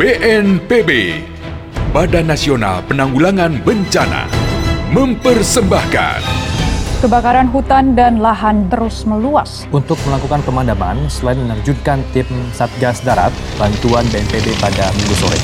BNPB, Badan Nasional Penanggulangan Bencana, mempersembahkan Kebakaran hutan dan lahan terus meluas. Untuk melakukan pemadaman, selain menerjunkan tim Satgas Darat, bantuan BNPB pada minggu sore.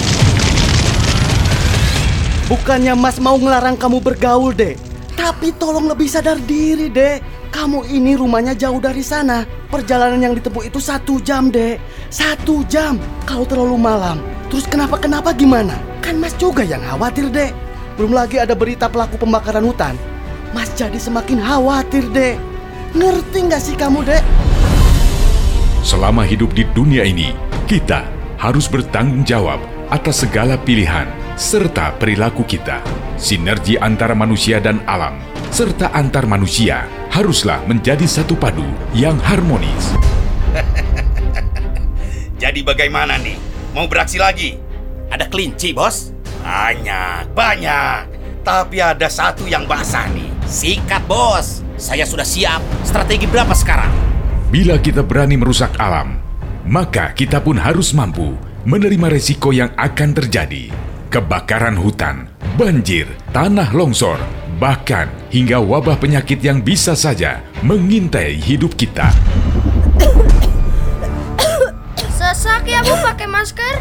Bukannya Mas mau ngelarang kamu bergaul, Dek. Tapi tolong lebih sadar diri, Dek. Kamu ini rumahnya jauh dari sana. Perjalanan yang ditempuh itu satu jam, Dek. Satu jam. Kalau terlalu malam, terus kenapa-kenapa gimana? Kan Mas juga yang khawatir, Dek. Belum lagi ada berita pelaku pembakaran hutan. Mas jadi semakin khawatir, Dek. Ngerti nggak sih kamu, Dek? Selama hidup di dunia ini, kita harus bertanggung jawab atas segala pilihan serta perilaku kita. Sinergi antara manusia dan alam, serta antar manusia, haruslah menjadi satu padu yang harmonis. Jadi bagaimana nih? Mau beraksi lagi? Ada kelinci, bos? Banyak, banyak. Tapi ada satu yang basah nih. Sikat, bos. Saya sudah siap. Strategi berapa sekarang? Bila kita berani merusak alam, maka kita pun harus mampu menerima resiko yang akan terjadi. Kebakaran hutan, banjir, tanah longsor, bahkan hingga wabah penyakit yang bisa saja mengintai hidup kita. Sesak ya Bu pakai masker.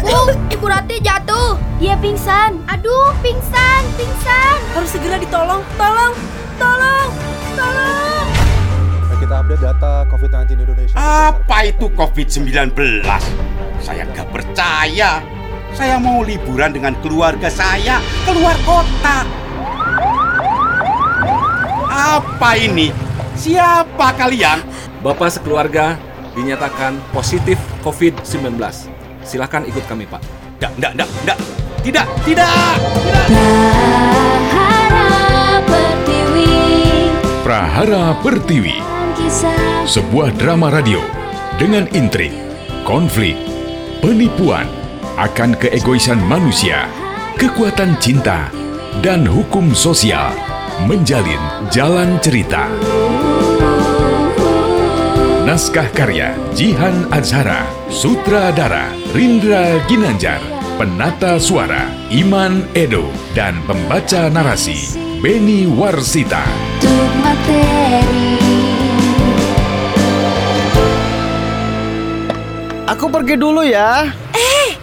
Bu, Ibu Rati jatuh. Dia pingsan. Aduh, pingsan, pingsan. Harus segera ditolong. Tolong, tolong, tolong. Kita update data COVID-19 Indonesia. Apa itu COVID-19? Saya gak percaya. Saya mau liburan dengan keluarga saya keluar kota. Apa ini? Siapa kalian? Bapak sekeluarga dinyatakan positif COVID-19. Silakan ikut kami, Pak. Tidak, tidak, tidak, tidak. Tidak, tidak. Prahara Pertiwi, sebuah drama radio dengan intrik, konflik, penipuan, akan keegoisan manusia, kekuatan cinta, dan hukum sosial menjalin jalan cerita. Naskah karya Jihan Azhara, sutradara Rindra Ginanjar, penata suara Iman Edo, dan pembaca narasi Beni Warsita. Aku pergi dulu ya.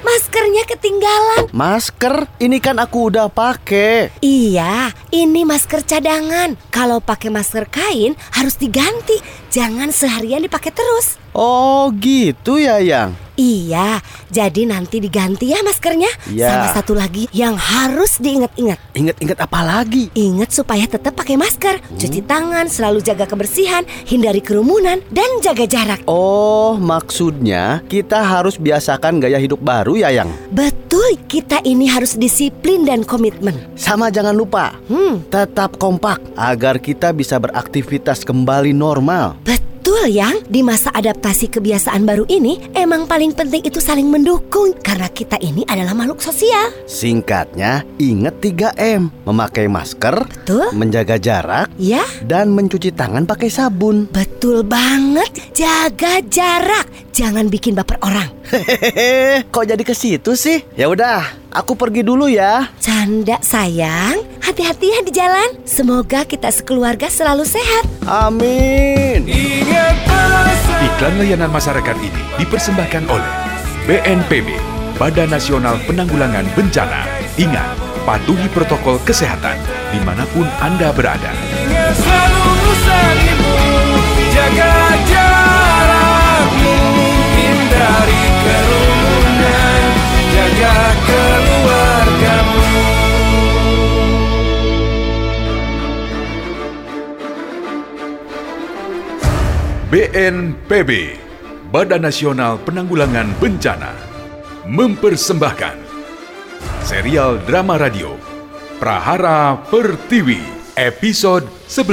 Maskernya ketinggalan. Masker? Ini kan aku udah pakai. Iya, ini masker cadangan. Kalau pakai masker kain harus diganti. Jangan seharian dipakai terus. Oh, gitu ya, Yang. Iya, jadi nanti diganti ya maskernya. Ya. Sama satu lagi yang harus diingat-ingat. Ingat-ingat apa lagi? Ingat supaya tetap pakai masker, cuci tangan, selalu jaga kebersihan, hindari kerumunan, dan jaga jarak. Oh, maksudnya kita harus biasakan gaya hidup baru ya, Yang? Betul, kita ini harus disiplin dan komitmen. Sama jangan lupa, Hmm, tetap kompak agar kita bisa beraktivitas kembali normal. betul yang di masa adaptasi kebiasaan baru ini emang paling penting itu saling mendukung karena kita ini adalah makhluk sosial. Singkatnya, ingat 3M. Memakai masker, Betul? menjaga jarak, Ya, dan mencuci tangan pakai sabun. betul banget. Jaga jarak, jangan bikin baper orang. Hehehe, kok jadi ke situ sih? Ya udah, aku pergi dulu ya. Canda sayang, hati-hati ya di jalan. Semoga kita sekeluarga selalu sehat. Amin. Iklan layanan masyarakat ini dipersembahkan oleh BNPB, Badan Nasional Penanggulangan Bencana. Ingat, patuhi protokol kesehatan di mana pun Anda berada. Jaga BNPB, Badan Nasional Penanggulangan Bencana, mempersembahkan serial drama radio Prahara Pertiwi, episode 11.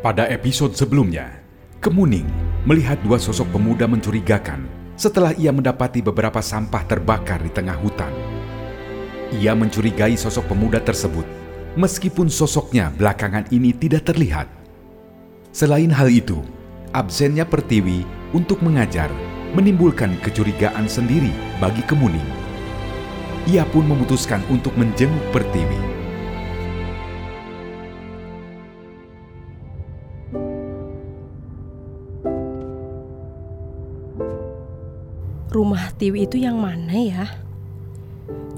Pada episode sebelumnya, Kemuning melihat dua sosok pemuda mencurigakan setelah ia mendapati beberapa sampah terbakar di tengah hutan. Ia mencurigai sosok pemuda tersebut meskipun sosoknya belakangan ini tidak terlihat. Selain hal itu, absennya Pertiwi untuk mengajar menimbulkan kecurigaan sendiri bagi Kemuning. Ia pun memutuskan untuk menjenguk Pertiwi. Rumah Tiwi itu yang mana ya?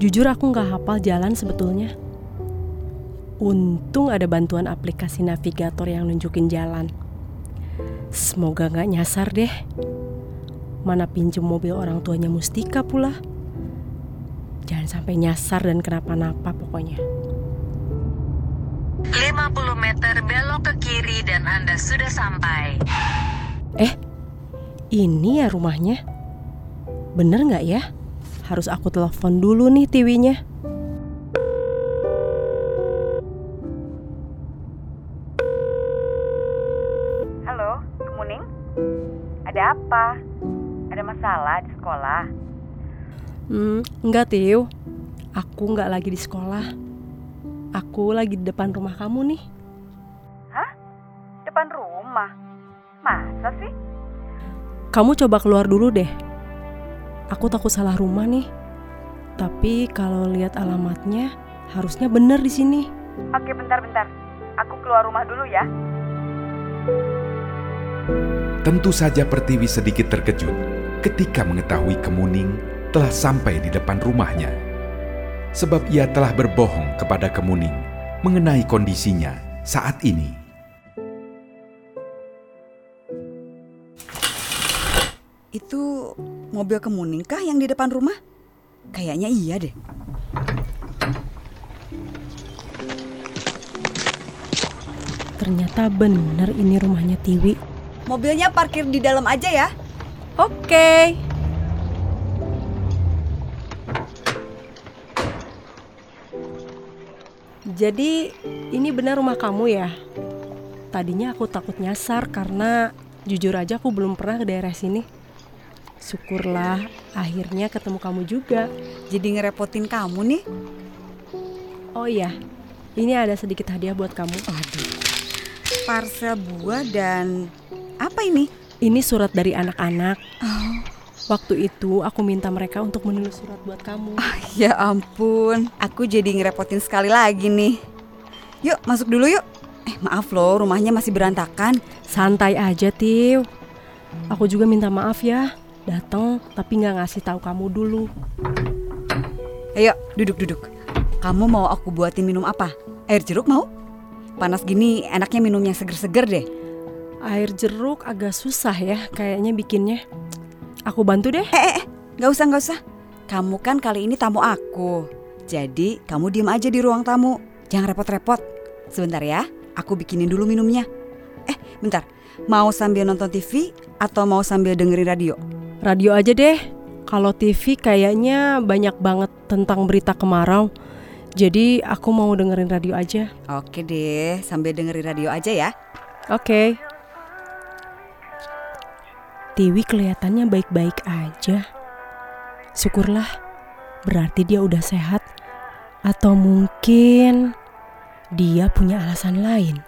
Jujur aku nggak hafal jalan sebetulnya. Untung ada bantuan aplikasi navigator yang nunjukin jalan. Semoga nggak nyasar deh. Mana pinjem mobil orang tuanya Mustika pula. Jangan sampai nyasar dan kenapa-napa pokoknya. 50 meter belok ke kiri dan Anda sudah sampai. Eh, ini ya rumahnya. Bener nggak ya? Harus aku telepon dulu nih Tiwinya. Halo, Kemuning? Ada apa? Ada masalah di sekolah? Hmm, enggak Tiu. Aku nggak lagi di sekolah. Aku lagi di depan rumah kamu nih. Hah? Depan rumah? Masa sih? Kamu coba keluar dulu deh. Aku takut salah rumah nih. Tapi kalau lihat alamatnya, harusnya bener di sini. Oke, bentar-bentar. Aku keluar rumah dulu ya. Tentu saja Pertiwi sedikit terkejut ketika mengetahui Kemuning telah sampai di depan rumahnya. Sebab ia telah berbohong kepada Kemuning mengenai kondisinya saat ini. Itu mobil kemuning kah yang di depan rumah? Kayaknya iya deh. Ternyata bener ini rumahnya Tiwi. Mobilnya parkir di dalam aja ya. Oke. Jadi ini benar rumah kamu ya? Tadinya aku takut nyasar karena jujur aja aku belum pernah ke daerah sini. Syukurlah akhirnya ketemu kamu juga. Jadi ngerepotin kamu nih. Oh iya, ini ada sedikit hadiah buat kamu. Aduh. Parsel buah dan apa ini? Ini surat dari anak-anak. Oh. Waktu itu aku minta mereka untuk menulis surat buat kamu. Ah, ya ampun, aku jadi ngerepotin sekali lagi nih. Yuk, masuk dulu yuk. Eh, maaf loh, rumahnya masih berantakan. Santai aja, Tiu. Aku juga minta maaf ya. Datang tapi nggak ngasih tahu kamu dulu. Ayo, duduk-duduk. Kamu mau aku buatin minum apa? Air jeruk mau? Panas gini enaknya minum yang seger-seger deh. Air jeruk agak susah ya kayaknya bikinnya. Aku bantu deh. Eh, eh, eh, gak usah, gak usah. Kamu kan kali ini tamu aku. Jadi kamu diem aja di ruang tamu. Jangan repot-repot. Sebentar ya, aku bikinin dulu minumnya. Eh, bentar. Mau sambil nonton TV atau mau sambil dengerin radio? Radio aja deh. Kalau TV kayaknya banyak banget tentang berita kemarau. Jadi aku mau dengerin radio aja. Oke deh, sambil dengerin radio aja ya. Oke. Tiwi kelihatannya baik-baik aja. Syukurlah, berarti dia udah sehat. Atau mungkin dia punya alasan lain.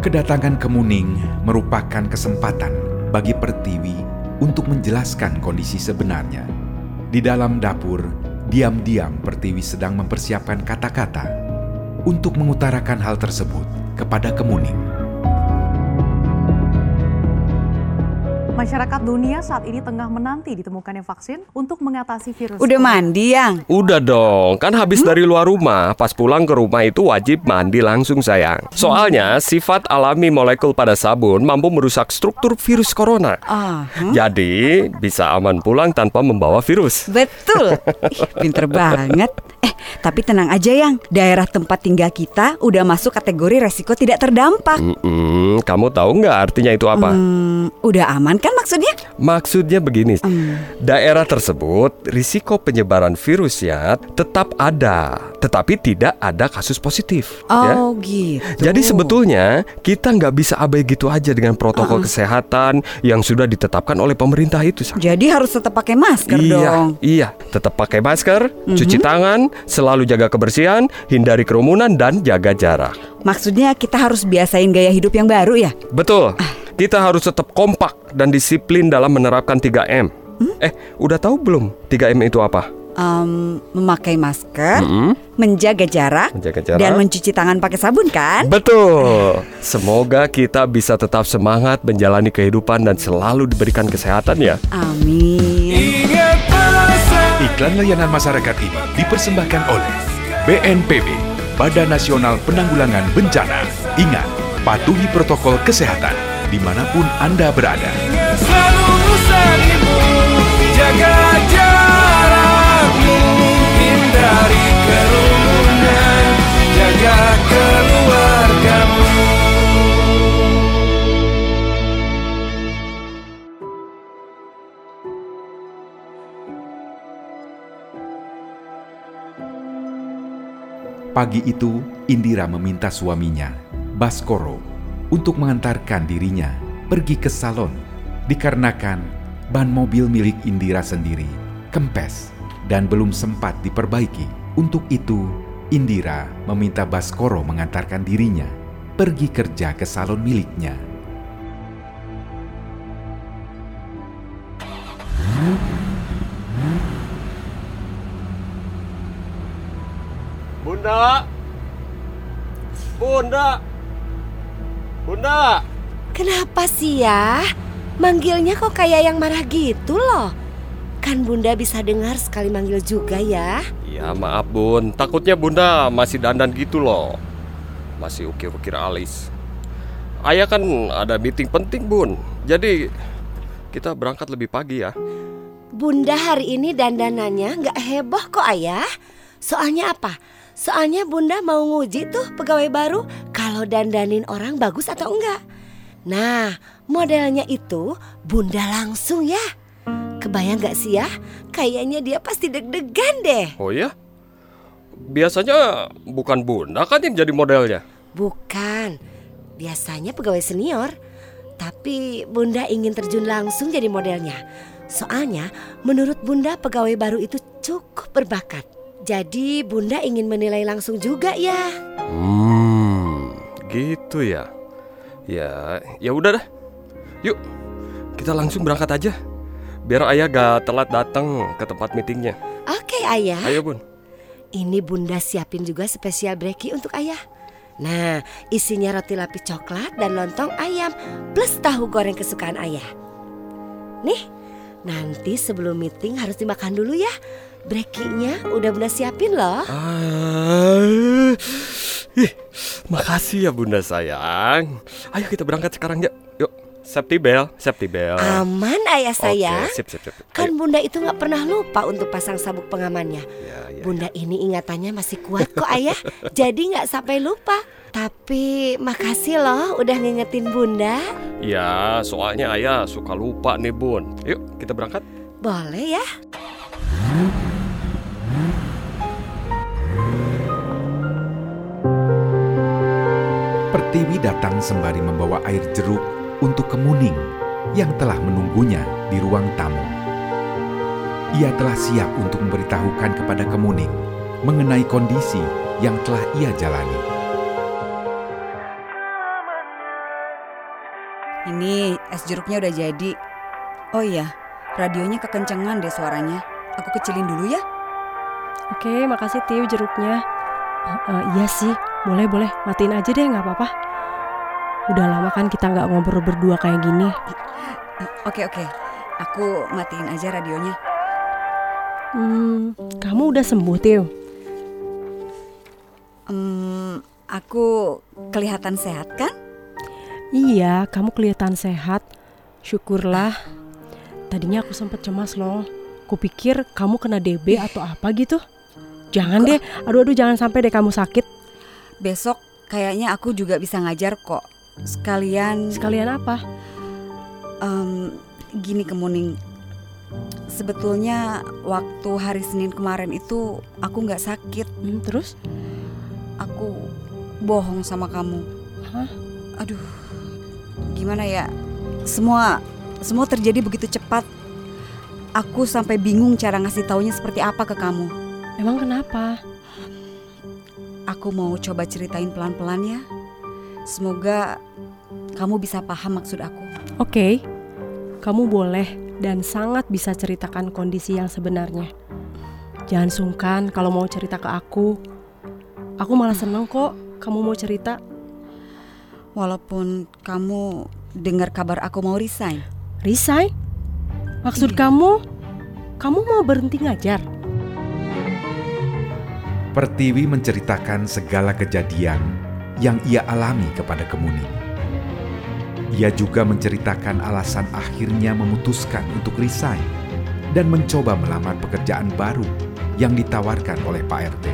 Kedatangan Kemuning merupakan kesempatan bagi Pertiwi untuk menjelaskan kondisi sebenarnya. Di dalam dapur, diam-diam Pertiwi sedang mempersiapkan kata-kata untuk mengutarakan hal tersebut kepada Kemuning. Masyarakat dunia saat ini tengah menanti ditemukannya vaksin untuk mengatasi virus. Udah mandi, Yang? Udah dong, kan habis dari luar rumah. Pas pulang ke rumah itu wajib mandi langsung sayang. Soalnya sifat alami molekul pada sabun mampu merusak struktur virus corona. Ah, Jadi bisa aman pulang tanpa membawa virus. Betul. Ih, pinter banget. Eh, tapi tenang aja yang daerah tempat tinggal kita udah masuk kategori resiko tidak terdampak. Mm-mm, kamu tahu nggak artinya itu apa? Hmm, udah aman kan kan maksudnya? Maksudnya begini, daerah tersebut risiko penyebaran virusnya tetap ada, tetapi tidak ada kasus positif. ya. Oh gitu. Jadi sebetulnya kita nggak bisa abai gitu aja dengan protokol Uh-uh. kesehatan yang sudah ditetapkan oleh pemerintah itu. Sang. Jadi harus tetap pakai masker iya, dong. iya, tetap pakai masker, cuci Mhm. tangan, selalu jaga kebersihan, hindari kerumunan dan jaga jarak. Maksudnya kita harus biasain gaya hidup yang baru ya? Betul. Kita harus tetap kompak dan disiplin dalam menerapkan 3M. Hmm? Eh, udah tahu belum 3M itu apa? Em, memakai masker, Mm-mm. menjaga jarak, Menjaga jarak. dan mencuci tangan pakai sabun kan? Betul. Semoga kita bisa tetap semangat menjalani kehidupan dan selalu diberikan kesehatan ya. Amin. Iklan layanan masyarakat ini dipersembahkan oleh BNPB, Badan Nasional Penanggulangan Bencana. Ingat, patuhi protokol kesehatan di mana pun Anda berada. Selalu saling jaga jarakmu Hindari kerumunan Jaga keluargamu Pagi itu, Indira meminta suaminya, Baskoro, untuk mengantarkan dirinya pergi ke salon dikarenakan ban mobil milik Indira sendiri kempes dan belum sempat diperbaiki. Untuk itu, Indira meminta Baskoro mengantarkan dirinya pergi kerja ke salon miliknya. Bunda. Bunda. Bunda. Kenapa sih ya? Manggilnya kok kayak yang marah gitu loh. Kan Bunda bisa dengar sekali manggil juga ya. Ya maaf bun, takutnya bunda masih dandan gitu loh. Masih ukir-ukir alis. Ayah kan ada meeting penting bun, jadi kita berangkat lebih pagi ya. Bunda hari ini dandanannya nggak heboh kok ayah. Soalnya apa? Soalnya Bunda mau nguji tuh pegawai baru kalau dandanin orang bagus atau enggak. Nah, modelnya itu Bunda langsung ya. Kebayang nggak sih ya? Kayaknya dia pasti deg-degan deh. Oh ya? Biasanya bukan bunda kan yang jadi modelnya. Bukan. Biasanya pegawai senior. Tapi Bunda ingin terjun langsung jadi modelnya. Soalnya menurut Bunda pegawai baru itu cukup berbakat. Jadi Bunda ingin menilai langsung juga ya. Hmm, gitu ya. Ya, ya udah dah. Yuk, kita langsung berangkat aja. Biar ayah gak telat datang ke tempat meetingnya. Oke ayah. Ayo bun. Ini Bunda siapin juga spesial breki untuk ayah. Nah, isinya roti lapis coklat dan lontong ayam plus tahu goreng kesukaan ayah. Nih, nanti sebelum meeting harus dimakan dulu ya. Brekinya udah Bunda siapin loh. Ah, ih, makasih ya bunda sayang. Ayo kita berangkat sekarang ya. Yuk, safety belt, safety belt. Aman ayah saya. Oke, sip, sip, sip. Kan Bunda itu nggak pernah lupa untuk pasang sabuk pengamannya. Ya, Bunda ini ingatannya masih kuat kok ayah. Jadi nggak sampai lupa. Tapi makasih loh udah ngingetin Bunda. Ya, soalnya ayah suka lupa nih bun. Yuk, kita berangkat. Boleh ya? Pertiwi datang sembari membawa air jeruk untuk Kemuning yang telah menunggunya di ruang tamu. Ia telah siap untuk memberitahukan kepada Kemuning mengenai kondisi yang telah ia jalani. Ini es jeruknya udah jadi. Oh iya, radionya kekencengan deh suaranya. Aku kecilin dulu ya. Oke, makasih Tiu jeruknya. Eh, eh, iya sih, boleh boleh matiin aja deh nggak apa-apa. Udah lama kan kita nggak ngobrol berdua kayak gini. Oke oke, aku matiin aja radionya. Hmm, kamu udah sembuh Tiu? Hmm, aku kelihatan sehat kan? Iya, kamu kelihatan sehat. Syukurlah. Tadinya aku sempet cemas loh. Kupikir kamu kena DB atau apa gitu. Jangan deh, aduh aduh jangan sampai deh kamu sakit. Besok kayaknya aku juga bisa ngajar kok. Sekalian Sekalian apa? em, gini Kemuning. Sebetulnya waktu hari Senin kemarin itu aku nggak sakit. Hmm, terus? Aku bohong sama kamu. Hah? Aduh, gimana ya? Semua semua terjadi begitu cepat. Aku sampai bingung cara ngasih taunya seperti apa ke kamu. Emang kenapa? Aku mau coba ceritain pelan-pelan ya. Semoga kamu bisa paham maksud aku. Oke, kamu boleh dan sangat bisa ceritakan kondisi yang sebenarnya. Jangan sungkan kalau mau cerita ke aku. Aku malah seneng kok kamu mau cerita. Walaupun kamu dengar kabar aku mau resign. Resign? Maksud kamu, kamu mau berhenti ngajar? Pertiwi menceritakan segala kejadian yang ia alami kepada Kemuning. Ia juga menceritakan alasan akhirnya memutuskan untuk resign dan mencoba melamar pekerjaan baru yang ditawarkan oleh Pak RT.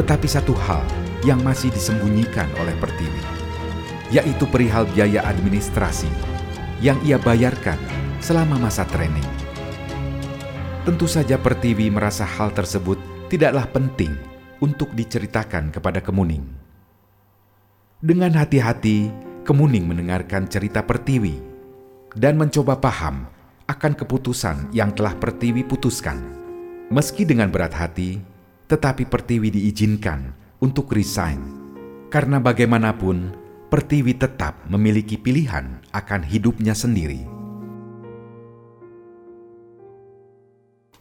Tetapi satu hal yang masih disembunyikan oleh Pertiwi, yaitu perihal biaya administrasi yang ia bayarkan selama masa training. Tentu saja Pertiwi merasa hal tersebut tidaklah penting untuk diceritakan kepada Kemuning. Dengan hati-hati, Kemuning mendengarkan cerita Pertiwi dan mencoba paham akan keputusan yang telah Pertiwi putuskan. Meski dengan berat hati, tetapi Pertiwi diizinkan untuk resign karena bagaimanapun Pertiwi tetap memiliki pilihan akan hidupnya sendiri.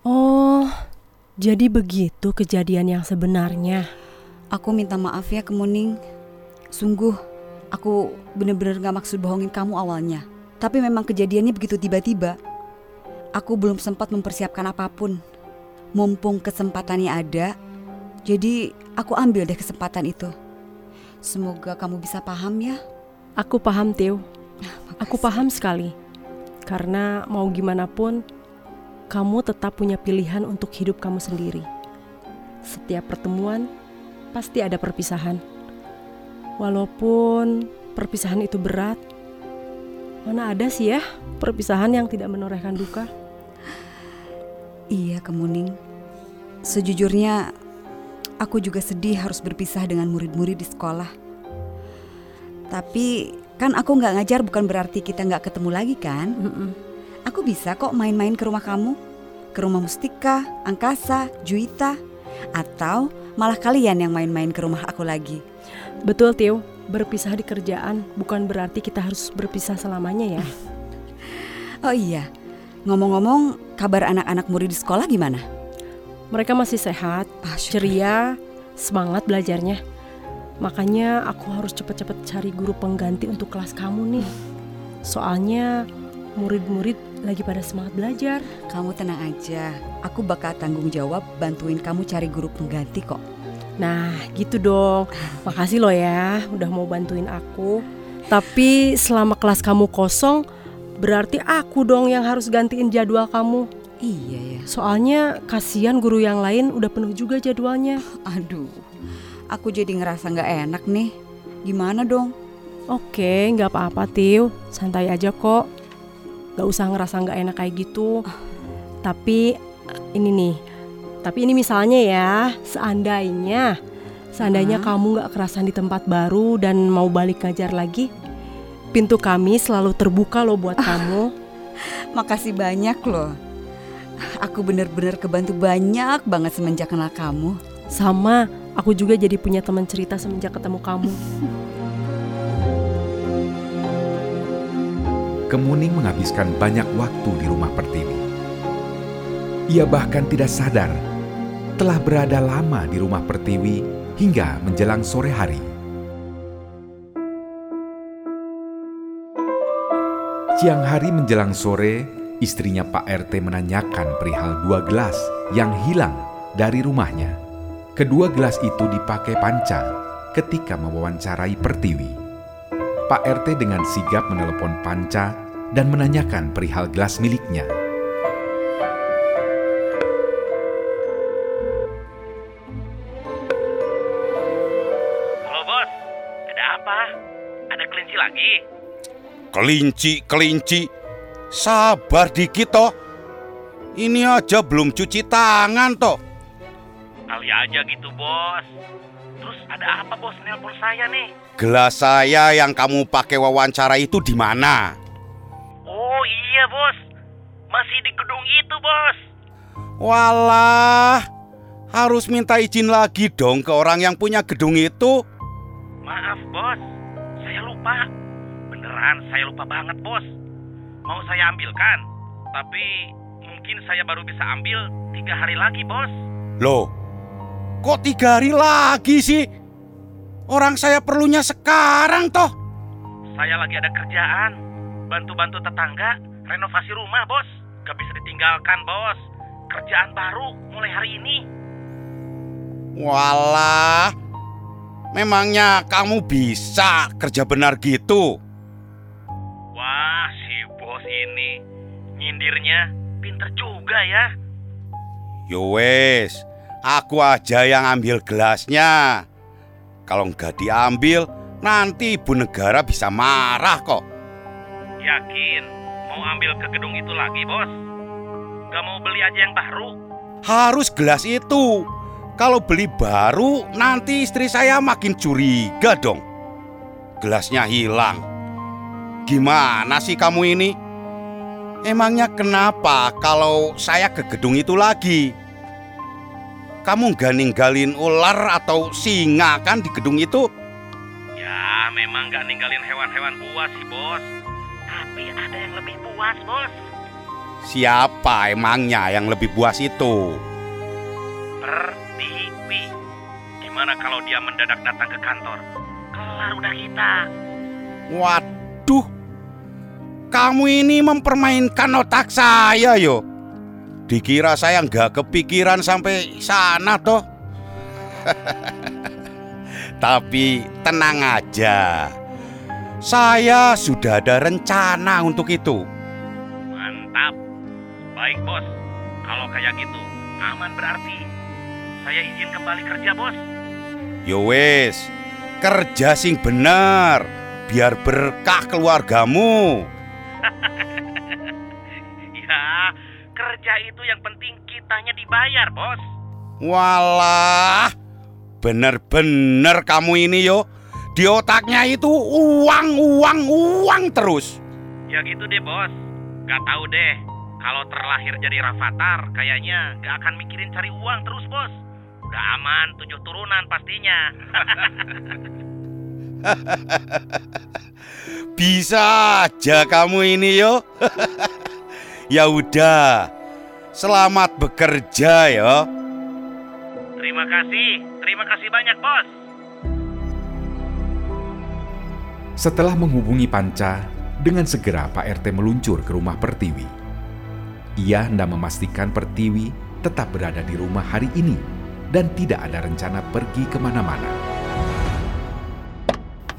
Oh, jadi begitu kejadian yang sebenarnya. Aku minta maaf ya Kemuning. Sungguh, aku bener-bener gak maksud bohongin kamu awalnya. Tapi memang kejadiannya begitu tiba-tiba. Aku belum sempat mempersiapkan apa pun. Mumpung kesempatannya ada, jadi aku ambil deh kesempatan itu. Semoga kamu bisa paham ya. Aku paham, Teo. Aku paham sekali. Karena mau gimana pun, kamu tetap punya pilihan untuk hidup kamu sendiri. Setiap pertemuan pasti ada perpisahan. Walaupun perpisahan itu berat, mana ada sih ya perpisahan yang tidak menorehkan duka? Iya, Kemuning. Sejujurnya, aku juga sedih harus berpisah dengan murid-murid di sekolah. Tapi kan aku nggak ngajar bukan berarti kita nggak ketemu lagi kan? Aku bisa kok main-main ke rumah kamu, ke rumah Mustika, Angkasa, Juita, atau malah kalian yang main-main ke rumah aku lagi. Betul, Tio. Berpisah di kerjaan bukan berarti kita harus berpisah selamanya ya. Oh iya, ngomong-ngomong, kabar anak-anak murid di sekolah gimana? Mereka masih sehat, ceria, semangat belajarnya. Makanya aku harus cepet-cepet cari guru pengganti untuk kelas kamu nih. Soalnya murid-murid lagi pada semangat belajar. Kamu tenang aja, aku bakal tanggung jawab bantuin kamu cari guru pengganti kok. Nah, gitu dong. Makasih loh ya udah mau bantuin aku. Tapi selama kelas kamu kosong, berarti aku dong yang harus gantiin jadwal kamu. Iya ya. Soalnya kasihan guru yang lain udah penuh juga jadwalnya. Aduh, aku jadi ngerasa nggak enak nih. Gimana dong? Oke, nggak apa-apa, Tiu. Santai aja kok. Gak usah ngerasa nggak enak kayak gitu. Tapi ini nih, tapi ini misalnya ya, seandainya, seandainya Hah? kamu nggak kerasan di tempat baru dan mau balik ngajar lagi, pintu kami selalu terbuka loh buat kamu. Makasih banyak loh. Aku bener-bener kebantu banyak banget semenjak kenal kamu. Sama, aku juga jadi punya teman cerita semenjak ketemu kamu. Kemuning menghabiskan banyak waktu di rumah Pertiwi. Ia bahkan tidak sadar telah berada lama di rumah Pertiwi hingga menjelang sore hari. Siang hari menjelang sore, istrinya Pak RT menanyakan perihal dua gelas yang hilang dari rumahnya. Kedua gelas itu dipakai Panca ketika mewawancarai Pertiwi. Pak RT dengan sigap menelepon Panca dan menanyakan perihal gelas miliknya. Halo bos, ada apa? Ada kelinci lagi? Kelinci, kelinci. Sabar dikit toh. Ini aja belum cuci tangan toh. Kali aja gitu, Bos. Ada apa, Bos? Nelpon saya nih. Gelas saya yang kamu pakai wawancara itu di mana? Oh iya, Bos. Masih di gedung itu, Bos. Walah, harus minta izin lagi dong ke orang yang punya gedung itu. Maaf, Bos. Saya lupa. Beneran saya lupa banget, Bos. Mau saya ambilkan, tapi mungkin saya baru bisa ambil tiga hari lagi, Bos. Loh, kok tiga hari lagi sih? Orang saya perlunya sekarang toh. Saya lagi ada kerjaan. Bantu-bantu tetangga, renovasi rumah, Bos. Gak bisa ditinggalkan, Bos. Kerjaan baru mulai hari ini. Walah, memangnya kamu bisa kerja benar gitu? Wah, si bos ini nyindirnya pinter juga ya. Yo wes, aku aja yang ambil gelasnya. Kalau nggak diambil, nanti ibu negara bisa marah kok. Yakin mau ambil ke gedung itu lagi, bos? Gak mau beli aja yang baru? Harus gelas itu. Kalau beli baru, nanti istri saya makin curiga dong. Gelasnya hilang. Gimana sih kamu ini? Emangnya kenapa kalau saya ke gedung itu lagi? Kamu nggak ninggalin ular atau singa kan di gedung itu? Ya, memang gak ninggalin hewan-hewan buas sih, bos. Tapi ada yang lebih buas, bos. Siapa emangnya yang lebih buas itu? Pertiwi. Gimana kalau dia mendadak datang ke kantor? Kelar udah kita. Waduh, kamu ini mempermainkan otak saya yo. Dikira saya nggak kepikiran sampai sana toh. Tapi tenang aja. Saya sudah ada rencana untuk itu. Mantap. Baik, bos. Kalau kayak gitu, aman berarti. Saya izin kembali kerja, bos. Yo wes, kerja sing bener, biar berkah keluargamu. ya, kerja itu yang penting kitanya dibayar, bos. Walah, bener-bener kamu ini yo. Di otaknya itu uang, uang, uang terus. Ya gitu deh, bos. Gak tahu deh. Kalau terlahir jadi Rafathar, kayaknya gak akan mikirin cari uang terus, bos. Udah aman, tujuh turunan pastinya. Bisa aja kamu ini yo. ya udah, selamat bekerja ya. Terima kasih, terima kasih banyak, bos. Setelah menghubungi Panca, dengan segera Pak RT meluncur ke rumah Pertiwi. Ia hendak memastikan Pertiwi tetap berada di rumah hari ini dan tidak ada rencana pergi ke mana-mana.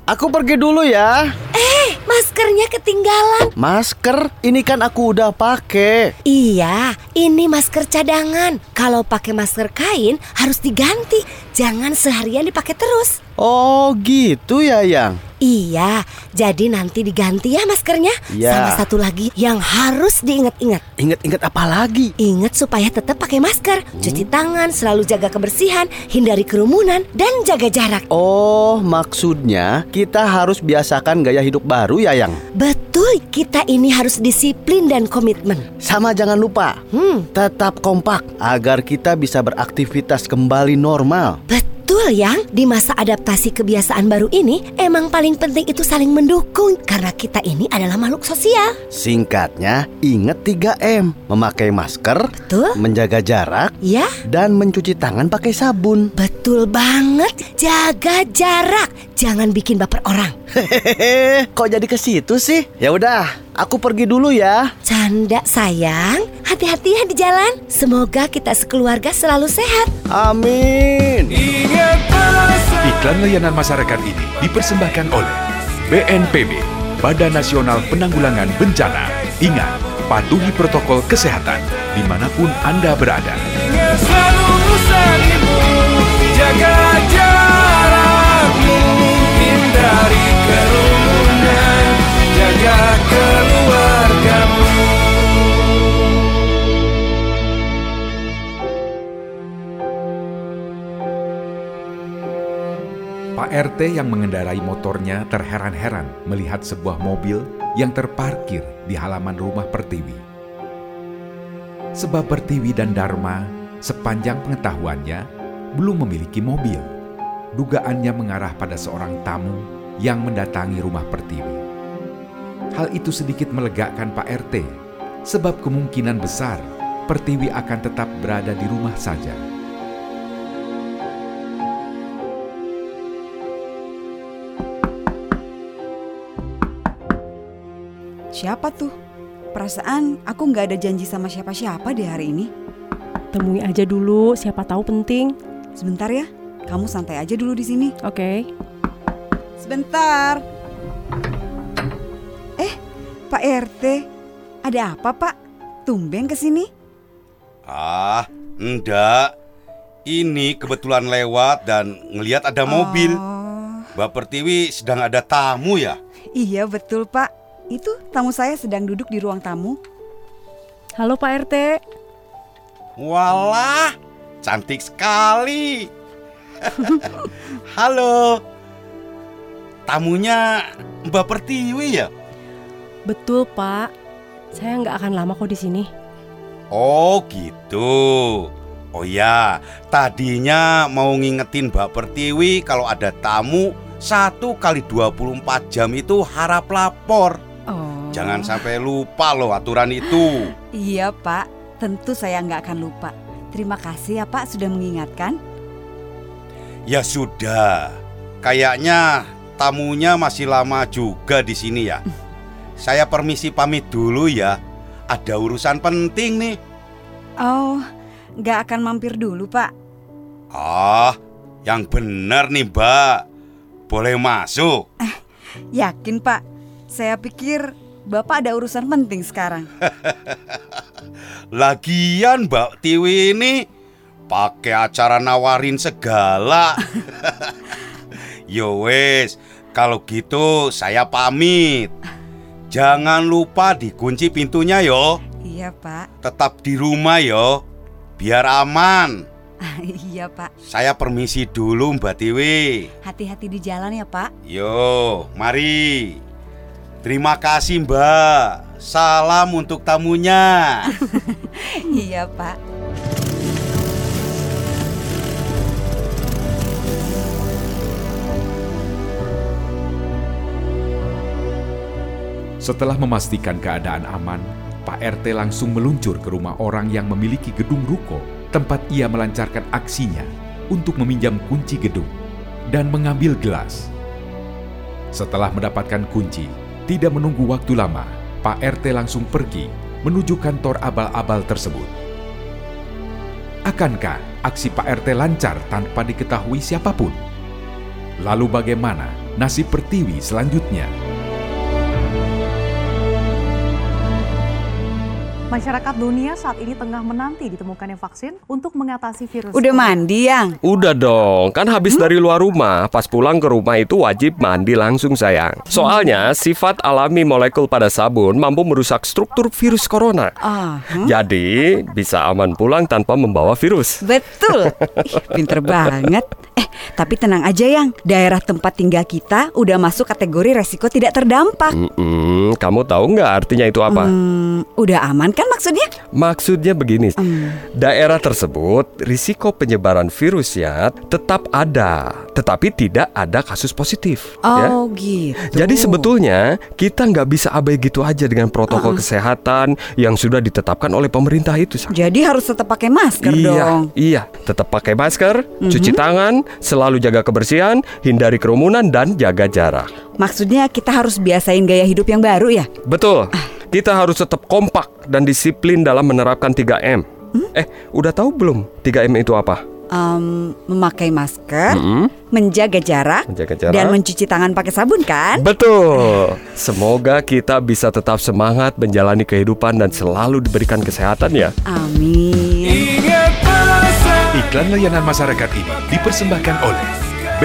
Aku pergi dulu ya. Eh, maskernya ketinggalan. Masker? Ini kan aku udah pakai. Iya, ini masker cadangan. Kalau pakai masker kain harus diganti. Jangan seharian dipakai terus. Oh, gitu ya, Yang. Iya, jadi nanti diganti ya maskernya. Iya. Sama satu lagi yang harus diingat-ingat. Ingat-ingat apa lagi? Ingat supaya tetap pakai masker, cuci tangan, selalu jaga kebersihan, hindari kerumunan, dan jaga jarak. Oh, maksudnya kita harus biasakan gaya hidup baru ya, Yang? Betul, kita ini harus disiplin dan komitmen. Sama jangan lupa, Hmm, tetap kompak agar kita bisa beraktivitas kembali normal. betul yang di masa adaptasi kebiasaan baru ini emang paling penting itu saling mendukung karena kita ini adalah makhluk sosial. Singkatnya, ingat 3M. Memakai masker, Betul? menjaga jarak, Ya, dan mencuci tangan pakai sabun. betul banget. Jaga jarak, jangan bikin baper orang. Hehehe, kok jadi ke situ sih? Ya udah, aku pergi dulu ya. Canda sayang, hati-hati ya di jalan. Semoga kita sekeluarga selalu sehat. Amin. Iklan layanan masyarakat ini dipersembahkan oleh BNPB, Badan Nasional Penanggulangan Bencana. Ingat, patuhi protokol kesehatan di mana pun Anda berada. Pak RT yang mengendarai motornya terheran-heran melihat sebuah mobil yang terparkir di halaman rumah Pertiwi. Sebab Pertiwi dan Dharma sepanjang pengetahuannya belum memiliki mobil. Dugaannya mengarah pada seorang tamu yang mendatangi rumah Pertiwi. Hal itu sedikit melegakan Pak RT, sebab kemungkinan besar Pertiwi akan tetap berada di rumah saja. Siapa tuh? Perasaan aku nggak ada janji sama siapa-siapa di hari ini. Temui aja dulu, siapa tahu penting. Sebentar ya, kamu santai aja dulu di sini. Oke. Sebentar. Eh, Pak RT, ada apa Pak? Tumben ke sini? Ah, enggak. Ini kebetulan lewat dan ngelihat ada mobil. Mbak Pertiwi sedang ada tamu ya? Iya betul Pak. Itu tamu saya sedang duduk di ruang tamu. Halo Pak RT. Walah, cantik sekali. Halo. Tamunya Mbak Pertiwi ya? Betul Pak. Saya nggak akan lama kok di sini. Oh gitu. Oh ya, tadinya mau ngingetin Mbak Pertiwi kalau ada tamu satu kali 24 jam itu harap lapor. Jangan sampai lupa loh aturan itu. Iya Pak, tentu saya nggak akan lupa. Terima kasih ya Pak sudah mengingatkan. Ya sudah, kayaknya tamunya masih lama juga di sini ya. Saya permisi pamit dulu ya. Ada urusan penting nih. Oh, nggak akan mampir dulu Pak. Ah, yang benar nih Mbak. Boleh masuk. Yakin Pak? Saya pikir Bapak ada urusan penting sekarang. Lagian Mbak Tiwi ini pakai acara nawarin segala. Yo wes, kalau gitu saya pamit. Jangan lupa dikunci pintunya yo. Iya Pak. Tetap di rumah yo, biar aman. iya Pak. Saya permisi dulu Mbak Tiwi. Hati-hati di jalan ya Pak. Yo, mari. Terima kasih Mbak. Salam untuk tamunya. iya Pak. Setelah memastikan keadaan aman, Pak RT langsung meluncur ke rumah orang yang memiliki gedung ruko tempat ia melancarkan aksinya untuk meminjam kunci gedung dan mengambil gelas. Setelah mendapatkan kunci, tidak menunggu waktu lama, Pak RT langsung pergi menuju kantor abal-abal tersebut. Akankah aksi Pak RT lancar tanpa diketahui siapa pun? Lalu bagaimana nasib Pertiwi selanjutnya? Masyarakat dunia saat ini tengah menanti ditemukannya vaksin untuk mengatasi virus. Udah mandi, Yang? Udah dong, kan habis dari luar rumah, pas pulang ke rumah itu wajib mandi langsung sayang. Soalnya sifat alami molekul pada sabun mampu merusak struktur virus corona. Ah, Jadi bisa aman pulang tanpa membawa virus. Betul. Ih, pinter banget. Tapi tenang aja yang daerah tempat tinggal kita udah masuk kategori resiko tidak terdampak. Mm-mm, kamu tahu nggak artinya itu apa? Hmm, udah aman kan maksudnya? Maksudnya begini, daerah tersebut risiko penyebaran virusnya tetap ada, tetapi tidak ada kasus positif. ya. Oh gitu. Jadi sebetulnya kita nggak bisa abai gitu aja dengan protokol kesehatan yang sudah ditetapkan oleh pemerintah itu. Sang. Jadi harus tetap pakai masker iya, dong. iya, tetap pakai masker, Mhm. cuci tangan, selalu jaga kebersihan, hindari kerumunan dan jaga jarak. Maksudnya kita harus biasain gaya hidup yang baru ya? Betul. Kita harus tetap kompak dan disiplin dalam menerapkan 3M. Hmm? Eh, udah tahu belum 3M itu apa? Em, memakai masker, Mm-mm. menjaga jarak, Menjaga jarak. dan mencuci tangan pakai sabun kan? Betul. Semoga kita bisa tetap semangat menjalani kehidupan dan selalu diberikan kesehatan ya. Amin. Iklan layanan masyarakat ini dipersembahkan oleh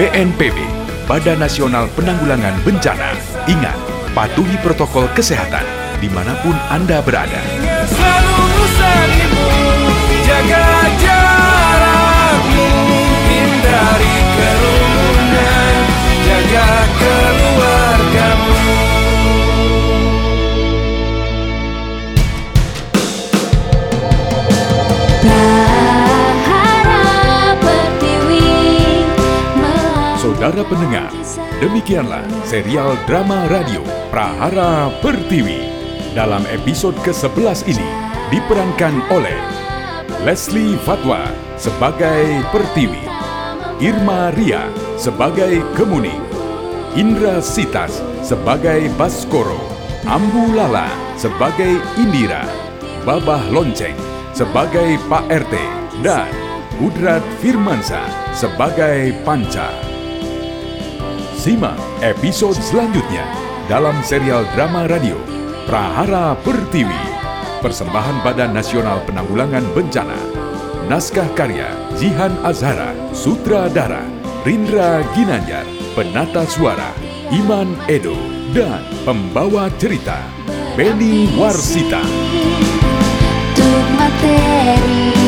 BNPB, Badan Nasional Penanggulangan Bencana. Ingat, patuhi protokol kesehatan. di mana pun Anda berada. Selalu bersamamu, jaga jarakmu, hindari kerumunan, jaga keluargamu. Saudara pendengar, demikianlah serial drama radio Prahara Pertiwi. Dalam episode ke-11 ini diperankan oleh Leslie Fatwa sebagai Pertiwi, Irma Ria sebagai Kemuning, Indra Sitas sebagai Baskoro, Ambu Lala sebagai Indira, Babah Lonceng sebagai Pak RT, dan Kudrat Firmansa sebagai Panca. Simak episode selanjutnya dalam serial drama radio Prahara Pertiwi. Persembahan Badan Nasional Penanggulangan Bencana. Naskah karya Jihan Azhara, Sutradara Rindra Ginanjar, Penata Suara Iman Edo, dan pembawa cerita Benny Warsita. Materi